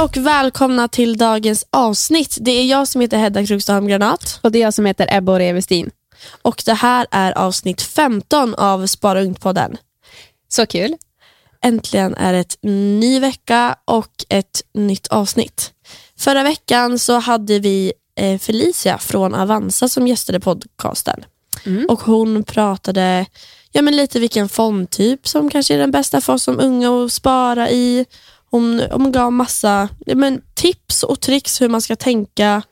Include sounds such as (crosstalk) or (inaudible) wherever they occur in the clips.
och välkomna till dagens avsnitt. Det är jag som heter Hedda Krokstaholm Granat. Och det är jag som heter Ebba Revestin. Och det här är avsnitt 15 av Spara Ungt-podden. Så kul. Äntligen är det ett ny vecka och ett nytt avsnitt. Förra veckan så hade vi eh, Felicia från Avanza som gästade podcasten. Mm. Och hon pratade ja, men lite vilken fondtyp som kanske är den bästa för oss som unga att spara i. Hon, hon gav massa men tips och tricks hur man ska tänka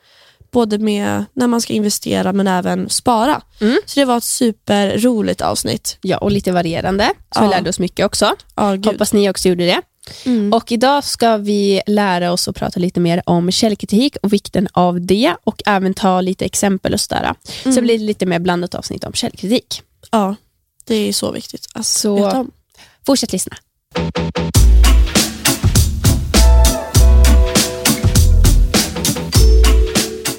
både med när man ska investera men även spara. Mm. Så det var ett superroligt avsnitt. Ja, och lite varierande. Så vi Ja. lärde oss mycket också. Ja. Hoppas ni också gjorde det. Mm. Och idag ska vi lära oss att prata lite mer om källkritik och vikten av det och även ta lite exempel och sådär. Så det blir lite mer blandat avsnitt om källkritik. Ja, det är så viktigt att Så- veta om. Fortsätt lyssna.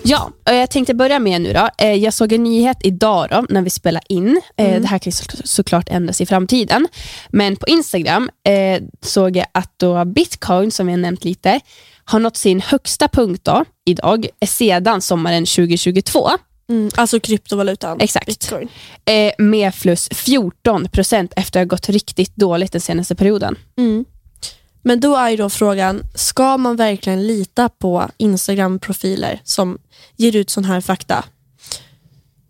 Ja, och jag tänkte börja med nu då. Eh, Jag såg en nyhet idag då, när vi spelar in. Eh, Det här kan ju så- såklart ändras i framtiden. Men på Instagram eh, såg jag att då bitcoin, som jag nämnt lite, har nått sin högsta punkt då, idag, sedan sommaren 2022. Mm. Alltså kryptovalutan. Exakt. Bitcoin. Med plus 14 procent efter att ha gått riktigt dåligt den senaste perioden. Mm. Men då är ju då frågan, ska man verkligen lita på Instagram-profiler som ger ut sån här fakta?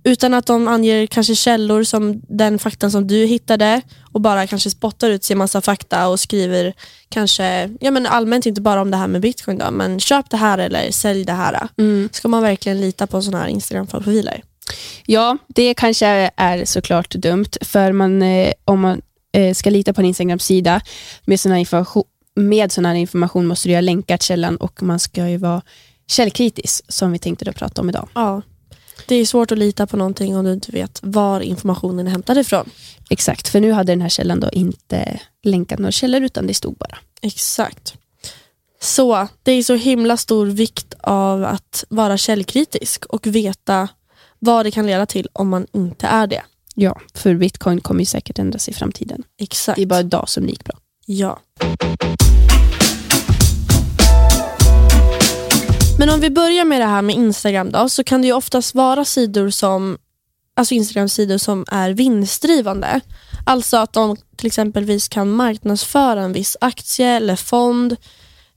Utan att de anger kanske källor som den faktan som du hittade och bara kanske spottar ut sig massa fakta och skriver kanske ja men allmänt inte bara om det här med bitcoin då, men köp det här eller sälj det här. Ska man verkligen lita på såna här Instagram-profiler? Ja, det kanske är såklart dumt, för man, eh, om man eh, ska lita på en Instagram-sida med sån här information, med sån här information måste du ha länkat källan och man ska ju vara källkritisk, som vi tänkte då prata om idag. Ja. Det är svårt att lita på någonting om du inte vet var informationen är hämtad ifrån. Exakt, för nu hade den här källan då inte länkat några källor, utan det stod bara. Exakt. Så det är så himla stor vikt av att vara källkritisk och veta vad det kan leda till om man inte är det. Ja, för bitcoin kommer ju säkert ändras i framtiden. Exakt. Det är bara idag som det gick bra. Ja. Men om vi börjar med det här med Instagram då, så kan det ju oftast vara sidor som alltså Instagram-sidor som är vinstdrivande. Alltså att de till exempelvis kan marknadsföra en viss aktie eller fond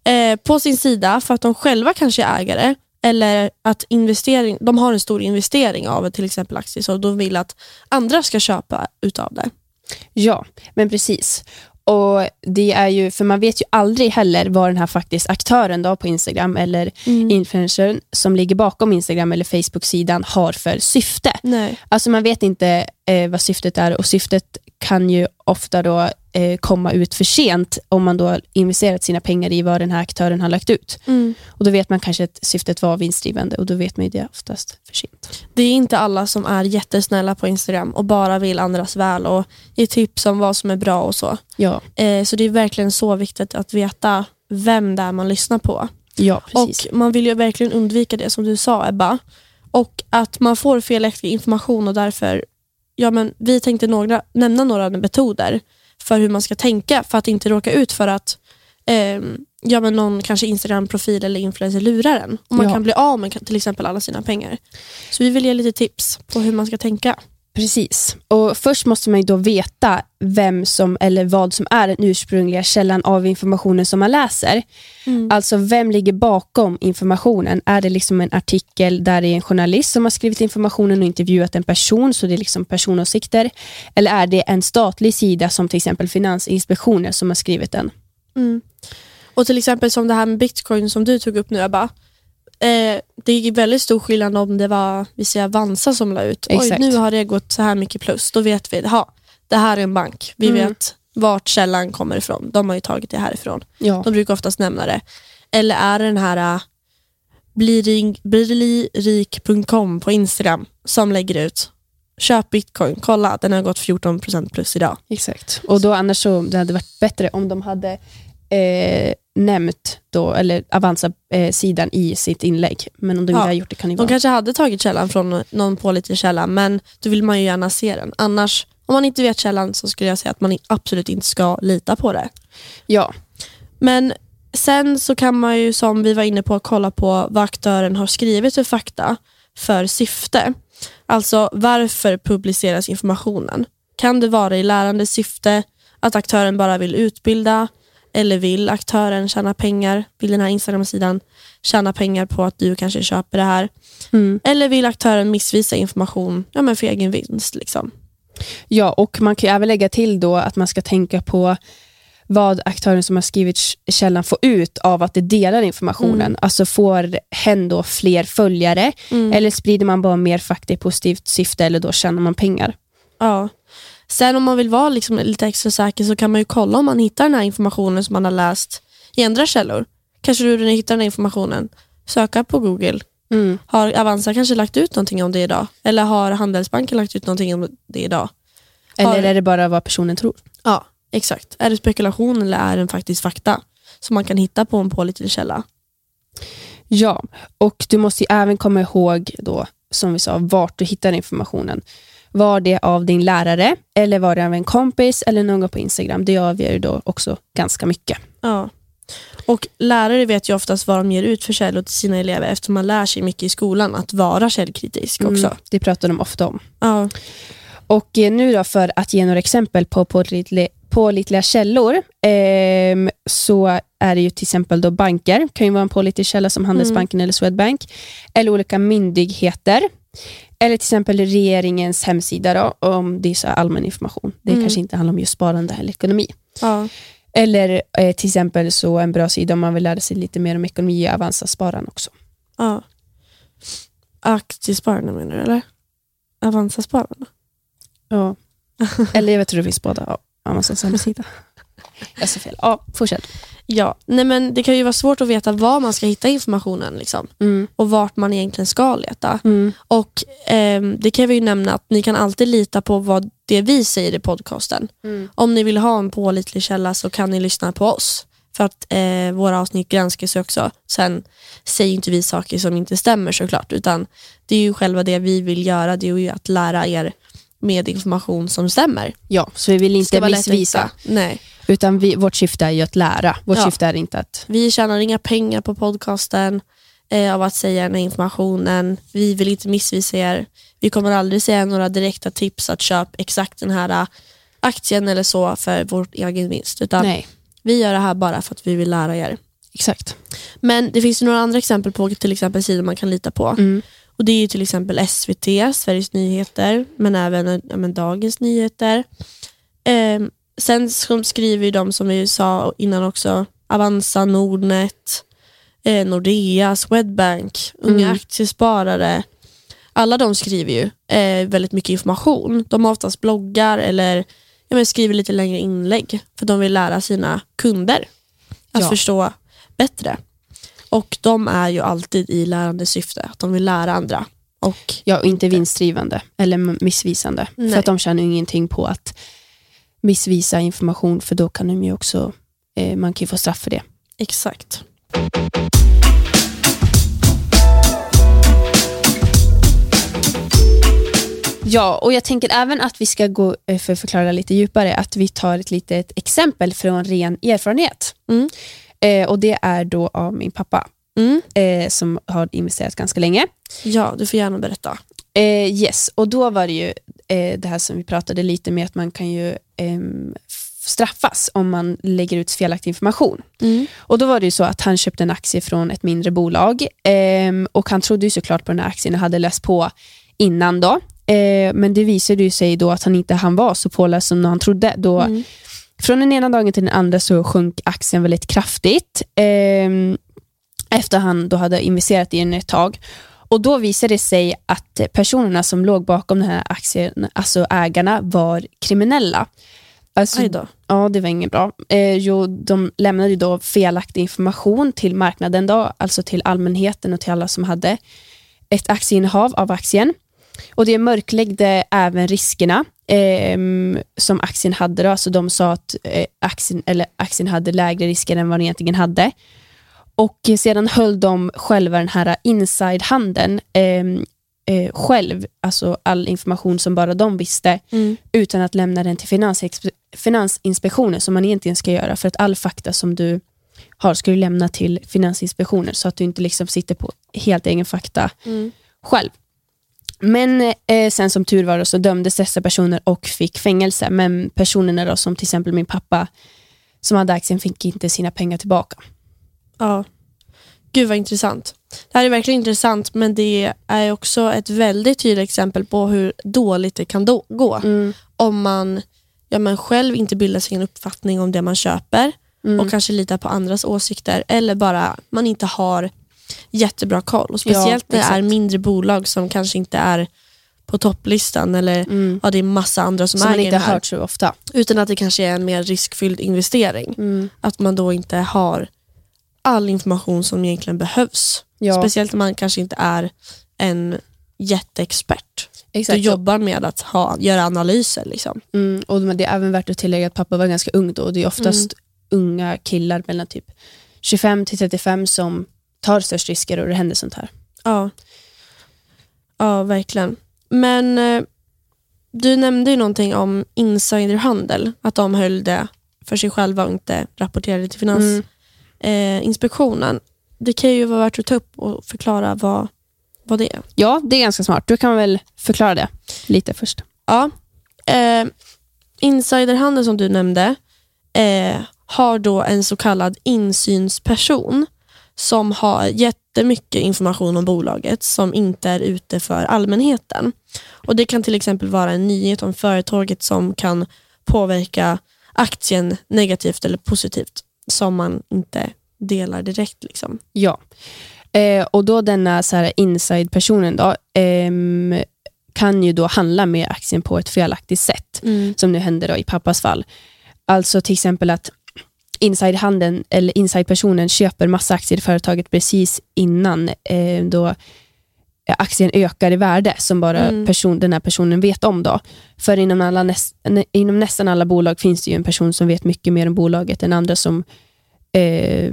eh, på sin sida för att de själva kanske är ägare eller att investering, de har en stor investering av till exempel aktier så de vill att andra ska köpa utav det. Ja, men precis. Och det är ju, för man vet ju aldrig heller vad den här faktiskt aktören då på Instagram eller influencern som ligger bakom Instagram eller Facebook-sidan har för syfte. Nej. Alltså man vet inte eh, vad syftet är och syftet kan ju ofta då eh, komma ut för sent om man då har investerat sina pengar i vad den här aktören har lagt ut. Mm. Och då vet man kanske att syftet var vinstdrivande och då vet man ju det oftast för sent. Det är inte alla som är jättesnälla på Instagram och bara vill andras väl och ger tips om vad som är bra och så. Ja, Eh, så det är verkligen så viktigt att veta vem det är man lyssnar på. ja precis. Och Man vill ju verkligen undvika det som du sa Ebba. Och att man får felaktig information och därför, ja men vi tänkte några, nämna några metoder för hur man ska tänka för att inte råka ut för att ehm, ja, men någon kanske Instagram-profil eller influencer lurar en. Och man Ja. kan bli av med till exempel alla sina pengar. Så vi vill ge lite tips på hur man ska tänka. Precis. Och Först måste man ju då veta vem som eller vad som är den ursprungliga källan av informationen som man läser. Alltså vem ligger bakom informationen? Är det liksom en artikel där det är en journalist som har skrivit informationen och intervjuat en person, så det är liksom personåsikter? Eller är det en statlig sida som till exempel Finansinspektionen som har skrivit den? Och till exempel som det här med bitcoin som du tog upp nu Ebba. Eh, det är väldigt stor skillnad om det var vi säger Avanza som la ut. Oj, Exakt. nu har det gått så här mycket plus. Då vet vi, ha, det här är en bank. Vi Mm. vet vart källan kommer ifrån. De har ju tagit det härifrån. Ja. De brukar oftast nämna det. Eller är det den här uh, bliririk.com på Instagram som lägger ut köp bitcoin, kolla den har gått 14% plus idag. Exakt. Och då annars så det hade varit bättre om de hade eh, nämnt då, eller Avanza-sidan i sitt inlägg. Men om de Ja. inte har gjort det kan det De vara... kanske hade tagit källan från någon pålitlig källa men då vill man ju gärna se den. Annars, om man inte vet källan så skulle jag säga att man absolut inte ska lita på det. Ja, Men sen så kan man ju som vi var inne på kolla på vad aktören har skrivit för fakta för syfte. Alltså varför publiceras informationen? Kan det vara i lärande syfte att aktören bara vill utbilda eller vill aktören tjäna pengar? Vill den här Instagram-sidan tjäna pengar på att du kanske köper det här? Mm. Eller vill aktören missvisa information ja, men för egen vinst? Liksom? Ja, och man kan även lägga till då att man ska tänka på vad aktören som har skrivit källan får ut av att det delar informationen. Mm. Alltså får hen då fler följare Mm. eller sprider man bara mer fakta i positivt syfte eller då tjänar man pengar. Ja. Sen om man vill vara liksom lite extra säker så kan man ju kolla om man hittar den här informationen som man har läst i andra källor. Kanske du du hittar den här informationen, söka på Google. Mm. Har Avanza kanske lagt ut någonting om det idag? Eller har Handelsbanken lagt ut någonting om det idag? Eller Har- är det bara vad personen tror? Ja, exakt. Är det spekulation eller är det faktiskt fakta som man kan hitta på en pålitlig källa? Ja, och du måste ju även komma ihåg då, som vi sa, vart du hittar informationen. Var det av din lärare eller var det av en kompis eller någon på Instagram? Det avgör ju då också ganska mycket. Ja. Och lärare vet ju oftast vad de ger ut för källor till sina elever eftersom man lär sig mycket i skolan att vara källkritisk också. Mm, det pratar de ofta om. Ja. Och eh, nu då för att ge några exempel på pålitliga, pålitliga källor ehm, så är det ju till exempel då banker, kan ju vara en pålitlig källa som Handelsbanken eller Swedbank, eller olika myndigheter, eller till exempel regeringens hemsida då, om det är så allmän information. Det Mm. kanske inte handlar om just sparande eller ekonomi. Ja. Eller eh, till exempel så en bra sida om man vill lära sig lite mer om ekonomi och Avanza-spararen också. ja. Aktiespararna menar du eller? Avanza-spararna? Ja. (laughs) eller jag tror det finns båda. Ja, Avanzas hemsida. Jag sa fel. Ja, fortsätt. Ja, nej men det kan ju vara svårt att veta var man ska hitta informationen liksom, Mm. och vart man egentligen ska leta. Mm. Och ehm, Det kan vi ju nämna att ni kan alltid lita på vad det vi säger i podcasten. Mm. Om ni vill ha en pålitlig källa så kan ni lyssna på oss. För att eh, våra avsnitt granskas ju också. Sen säger inte vi saker som inte stämmer såklart. Utan det är ju själva det vi vill göra. Det är ju att lära er med information som stämmer. Ja, så vi vill inte missvisa. Nej. Utan vi, vårt syfte är ju att lära. Vårt Ja. syfte är inte att... Vi tjänar inga pengar på podcasten eh, av att säga den här informationen. Vi vill inte missvisa er. Vi kommer aldrig säga några direkta tips att köpa exakt den här eh, aktien eller så för vår egen vinst. Utan Nej, vi gör det här bara för att vi vill lära er. exakt. Men det finns ju några andra exempel på till exempel sidor man kan lita på. Mm. Och Det är ju till exempel SVT, Sveriges Nyheter, men även men Dagens Nyheter. Ehm, sen skriver ju de som vi sa innan också, Avanza, Nordnet, eh, Nordea, Swedbank, Unga Mm. Aktiesparare. Alla de skriver ju eh, väldigt mycket information. De har oftast bloggar eller ja, men skriver lite längre inlägg för de vill lära sina kunder att Ja. förstå bättre. Och de är ju alltid i lärande syfte, att de vill lära andra. Och Ja, och inte vinstdrivande eller missvisande. Nej. För att de tjänar ju ingenting på att missvisa information för då kan de ju också, eh, man kan ju få straff för det. exakt. Ja, och jag tänker även att vi ska gå, eh, för att förklara lite djupare, att vi tar ett litet exempel från ren erfarenhet. Mm. Eh, och det är då av min pappa Mm. eh, som har investerat ganska länge. Ja, du får gärna berätta. Eh, yes, och då var det ju eh, det här som vi pratade lite med att man kan ju f- straffas om man lägger ut felaktig information. Mm. Och då var det ju så att han köpte en aktie från ett mindre bolag ehm, och han trodde ju såklart på den här aktien och hade läst på innan då. Eh, men det visade ju sig då att han inte han var så påläst som han trodde. Då Mm. Från den ena dagen till den andra så sjönk aktien väldigt kraftigt. ehm, efter han då hade investerat i den ett tag. Och Då visade det sig att personerna som låg bakom den här aktien, alltså ägarna, var kriminella. Alltså, Aj då. Ja, det var inget bra. Eh, jo, de lämnade då felaktig information till marknaden, då, alltså till allmänheten och till alla som hade ett aktieinnehav av aktien. Och Det mörkläggde även riskerna ehm, som aktien hade. Då. Alltså de sa att eh, aktien, eller aktien hade lägre risker än vad den egentligen hade. Och eh, sedan höll de själva den här inside-handeln ehm, eh, själv, alltså all information som bara de visste, Mm. utan att lämna den till Finansinspektionen som man egentligen ska göra för att all fakta som du har ska du lämna till Finansinspektionen så att du inte liksom sitter på helt egen fakta själv. Men eh, sen som tur var då, så dömdes dessa personer och fick fängelse. Men personerna då, som till exempel min pappa som hade aktien fick inte sina pengar tillbaka. Ja. Gud vad intressant. Det här är verkligen intressant men det är också ett väldigt tydligt exempel på hur dåligt det kan då gå. Om man, ja, man själv inte bildar sig en uppfattning om det man köper och kanske litar på andras åsikter eller bara man inte har jättebra koll. Och speciellt när det är mindre bolag som kanske inte är på topplistan eller ja, det är massa andra som, Som man äger inte den här. hört så ofta. Utan att det kanske är en mer riskfylld investering. Mm. Att man då inte har all information som egentligen behövs. Ja. Speciellt när man kanske inte är en jätteexpert. Du Exakt. jobbar med att ha, göra analyser. Liksom. Mm, och det är även värt att tillägga att pappa var ganska ung då och det är oftast unga killar mellan typ 25 till 35 som tar störst risker och det händer sånt här. Ja. ja, verkligen. Men eh, du nämnde ju någonting om insiderhandel. Att de höll det för sig själva och inte rapporterade till Finansinspektionen. Eh, inspektionen. det kan ju vara värt att ta upp och förklara vad, vad det är. Ja, det är ganska smart. Du kan väl förklara det lite först. Ja. Eh, insiderhandel som du nämnde eh, har då en så kallad insynsperson som har jättemycket information om bolaget som inte är ute för allmänheten. Och Det kan till exempel vara en nyhet om företaget som kan påverka aktien negativt eller positivt som man inte delar direkt. Liksom. Ja. Eh, och då denna så här inside-personen då, ehm, kan ju då handla med aktien på ett felaktigt sätt, som nu hände då i pappas fall. Alltså till exempel att inside-handeln eller inside-personen köper massa aktier i företaget precis innan eh, då aktien ökar i värde som bara Mm. person, den här personen vet om. Då. För inom, alla näst, nä- inom nästan alla bolag finns det ju en person som vet mycket mer om bolaget än andra som eh,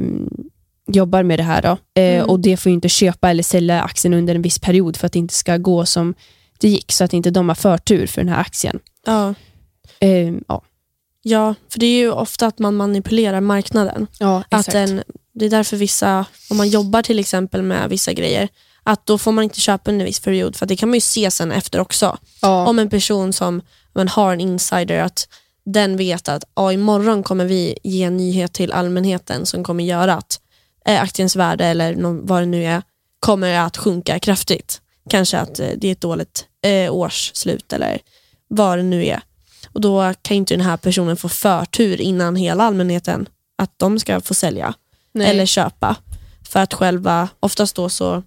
jobbar med det här. Då. Eh, Mm. Och Det får ju inte köpa eller sälja aktien under en viss period för att det inte ska gå som det gick, så att inte de har förtur för den här aktien. Ja. Eh, ja. ja, för det är ju ofta att man manipulerar marknaden. Ja, Att en, det är därför vissa, om man jobbar till exempel med vissa grejer, att då får man inte köpa under en viss period. För det kan man ju se sen efter också. ja. Om en person som man har en insider, att den vet att ja, imorgon kommer vi ge en nyhet till allmänheten som kommer göra att eh, aktiens värde eller någon, vad det nu är kommer att sjunka kraftigt. Kanske att eh, det är ett dåligt eh, årsslut eller vad det nu är. Och Då kan inte den här personen få förtur innan hela allmänheten att de ska få sälja Nej. eller köpa. För att själva, oftast då så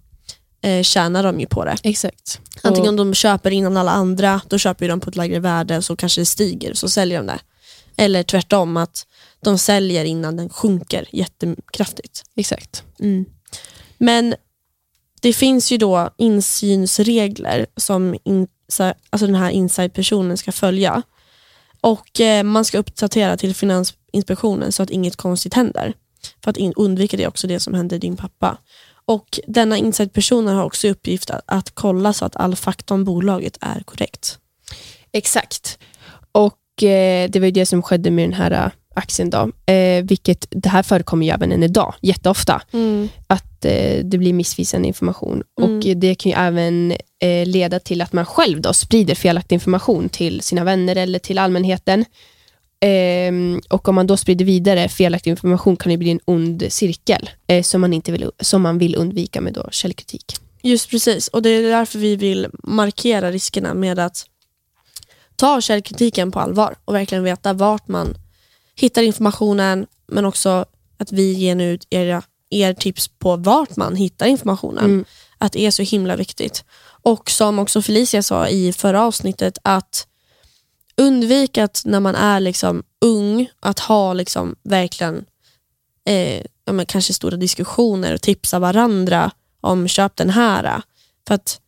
eh, tjänar de ju på det. Exakt. Antingen om de köper innan alla andra, då köper ju de på ett lägre värde så kanske det stiger, så säljer de det. Eller tvärtom, att de säljer innan den sjunker jättekraftigt. Exakt. Men det finns ju då insynsregler som in, så- alltså den här inside-personen ska följa. Och eh, Man ska uppdatera till Finansinspektionen så att inget konstigt händer. För att in, undvika det också det som hände din pappa. Och Denna inside-personen har också i uppgift att, att kolla så att all fakta om bolaget är korrekt. Exakt. Och eh, det var ju det som skedde med den här eh, aktien då. Eh, vilket, det här förekommer ju även än idag, jätteofta. Att eh, det blir missvisande information. Och eh, det kan ju även eh, leda till att man själv då sprider felaktig information till sina vänner eller till allmänheten. Ehm, och om man då sprider vidare felaktig information kan det bli en ond cirkel eh, som, man inte vill, som man vill undvika med då källkritik. Just precis, och det är därför vi vill markera riskerna med att ta källkritiken på allvar och verkligen veta vart man hittar informationen men också att vi ger nu ut era, er tips på vart man hittar informationen. Mm. Att det är så himla viktigt. Och som också Felicia sa i förra avsnittet att undvika att när man är liksom ung att ha liksom verkligen eh, ja, kanske stora diskussioner och tipsa varandra om köp den här. För att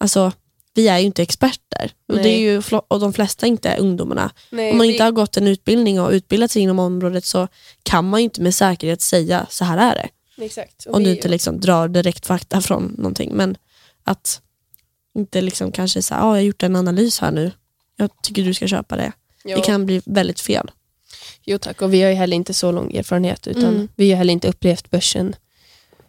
alltså, vi är ju inte experter och, det är ju, och de flesta inte är ungdomarna. Nej, Om man vi- inte har gått en utbildning och utbildat sig inom området så kan man ju inte med säkerhet säga så här är det. Exakt. Om du inte liksom drar direkt fakta från någonting. Men att inte liksom kanske säga, ah, jag har gjort en analys här nu. Jag tycker du ska köpa det. Ja. Det kan bli väldigt fel. Jo tack, och vi har ju heller inte så lång erfarenhet utan Mm. vi har heller inte upplevt börsen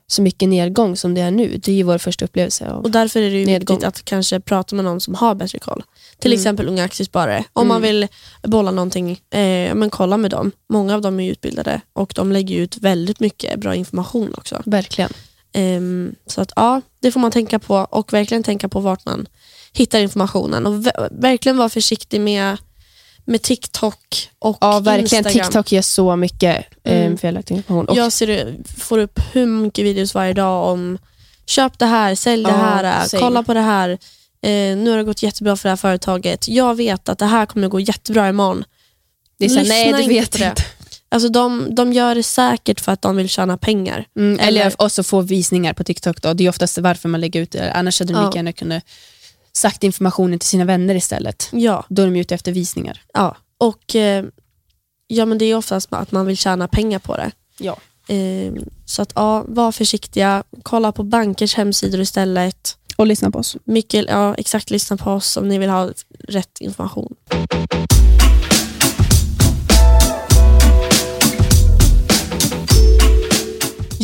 så mycket nedgång som det är nu. Det är ju vår första upplevelse av Och därför är det ju Nedgång. viktigt att kanske prata med någon som har bättre koll. Till Mm. exempel unga aktiesparare. Om man Mm. vill bolla någonting, eh, men kolla med dem. Många av dem är utbildade och de lägger ut väldigt mycket bra information också. Verkligen. Ehm, så att ja, det får man tänka på och verkligen tänka på vart man hittar informationen. Och ver- verkligen vara försiktig med, med TikTok och Ja, verkligen. Instagram. TikTok ger så mycket eh, Mm. felaktig information. Och, Jag ser, det- får upp hur mycket videos varje dag om köp det här, sälj det Ja, här, same. kolla på det här. Eh, nu har det gått jättebra för det här företaget. Jag vet att det här kommer gå jättebra imorgon. det är så nej, du inte vet det. inte. Alltså de, de gör det säkert för att de vill tjäna pengar. Mm, eller Eller- också få visningar på TikTok. Då. Det är oftast varför man lägger ut det. Annars hade de Ja. lika gärna kunnat sagt informationen till sina vänner istället. Ja, Då är de ute efter visningar. ja. och eh, ja, men det är oftast att man vill tjäna pengar på det. Ja. Eh, så att ja, var försiktiga. Kolla på bankers hemsidor istället. Och lyssna på oss. Mycket, ja, exakt lyssna på oss om ni vill ha rätt information.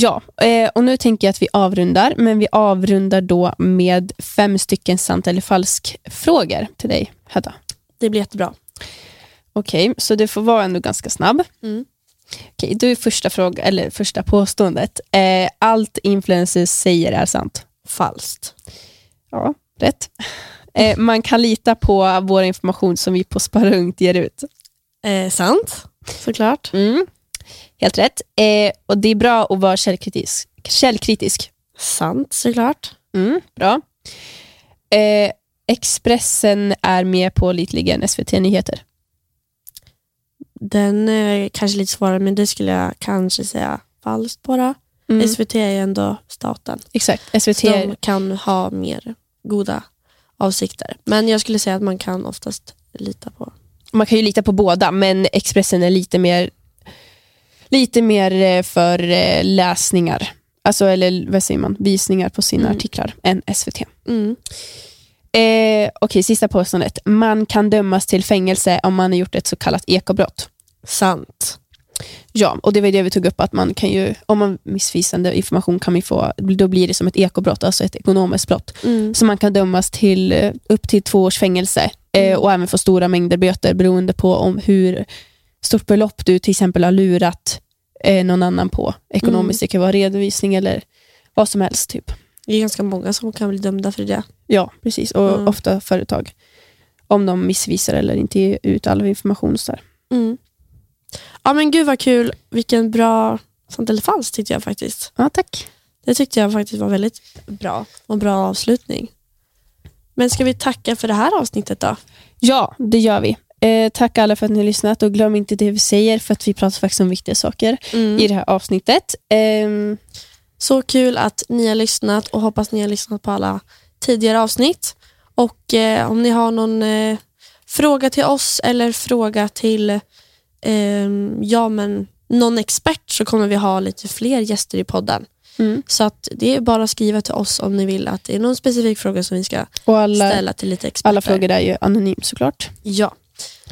Ja, eh, och nu tänker jag att vi avrundar, men vi avrundar då med fem stycken sant eller falsk frågor till dig, Hedda. Det blir jättebra. Okej, så det får vara ändå ganska snabb. Mm. Okej, då är första, fråga, eller första påståendet. Eh, allt influencers säger är sant. Falskt. Ja, rätt. Eh, man kan lita på vår information som vi på Sparungt ger ut. Eh, sant, såklart. Mm. Helt rätt. Eh, och Det är bra att vara källkritisk. källkritisk. Sant, såklart. Mm, bra. Eh, Expressen är med pålitligen SVT Nyheter. Den är kanske lite svårare, men det skulle jag kanske säga falskt bara. Mm. SVT är ju ändå staten. Exakt, SVT. Så de kan ha mer goda avsikter. Men jag skulle säga att man kan oftast lita på. Man kan ju lita på båda, men Expressen är lite mer, lite mer eh, för eh, läsningar. Alltså, eller vad säger man? Visningar på sina Mm. artiklar än SVT. Mm. Eh, Okej, sista påståendet. Man kan dömas till fängelse om man har gjort ett så kallat ekobrott. Sant. Ja, och det var det vi tog upp, att man kan ju, om man missvisande information kan man få, då blir det som ett ekobrott, alltså ett ekonomiskt brott. Mm. Så man kan dömas till eh, upp till två års fängelse eh, Mm. och även få stora mängder böter beroende på om hur stort belopp du till exempel har lurat eh, någon annan på ekonomiskt. Det kan vara redovisning eller vad som helst. typ. Det är ganska många som kan bli dömda för det. Ja, precis. Och Mm. ofta företag. Om de missvisar eller inte ger ut all information. Så. Mm. Ja men gud vad kul. Vilken bra sant eller falskt tyckte jag faktiskt. Ja, tack. Det tyckte jag faktiskt var väldigt bra och en bra avslutning. Men ska vi tacka för det här avsnittet då? Ja, det gör vi. Eh, tack alla för att ni har lyssnat och glöm inte det vi säger för att vi pratar faktiskt om viktiga saker i det här avsnittet. Ehm, Så kul att ni har lyssnat och hoppas ni har lyssnat på alla tidigare avsnitt. Och eh, om ni har någon eh, fråga till oss eller fråga till eh, ja, men någon expert så kommer vi ha lite fler gäster i podden. mm. Så att det är bara att skriva till oss om ni vill att det är någon specifik fråga som vi ska alla, ställa till lite experter. alla frågor är ju anonymt såklart. Ja.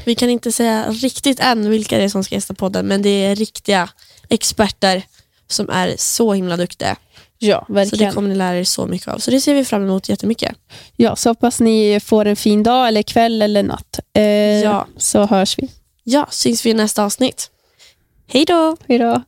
Vi kan inte säga riktigt än vilka det är som ska gästa podden men det är riktiga experter som är så himla duktiga. Ja, Så det verkligen. kommer ni lära er så mycket av. Så det ser vi fram emot jättemycket. Ja, så hoppas ni får en fin dag, eller kväll eller natt. Eh, Ja. Så hörs vi. Ja, syns vi i nästa avsnitt. Hej då! Hej då.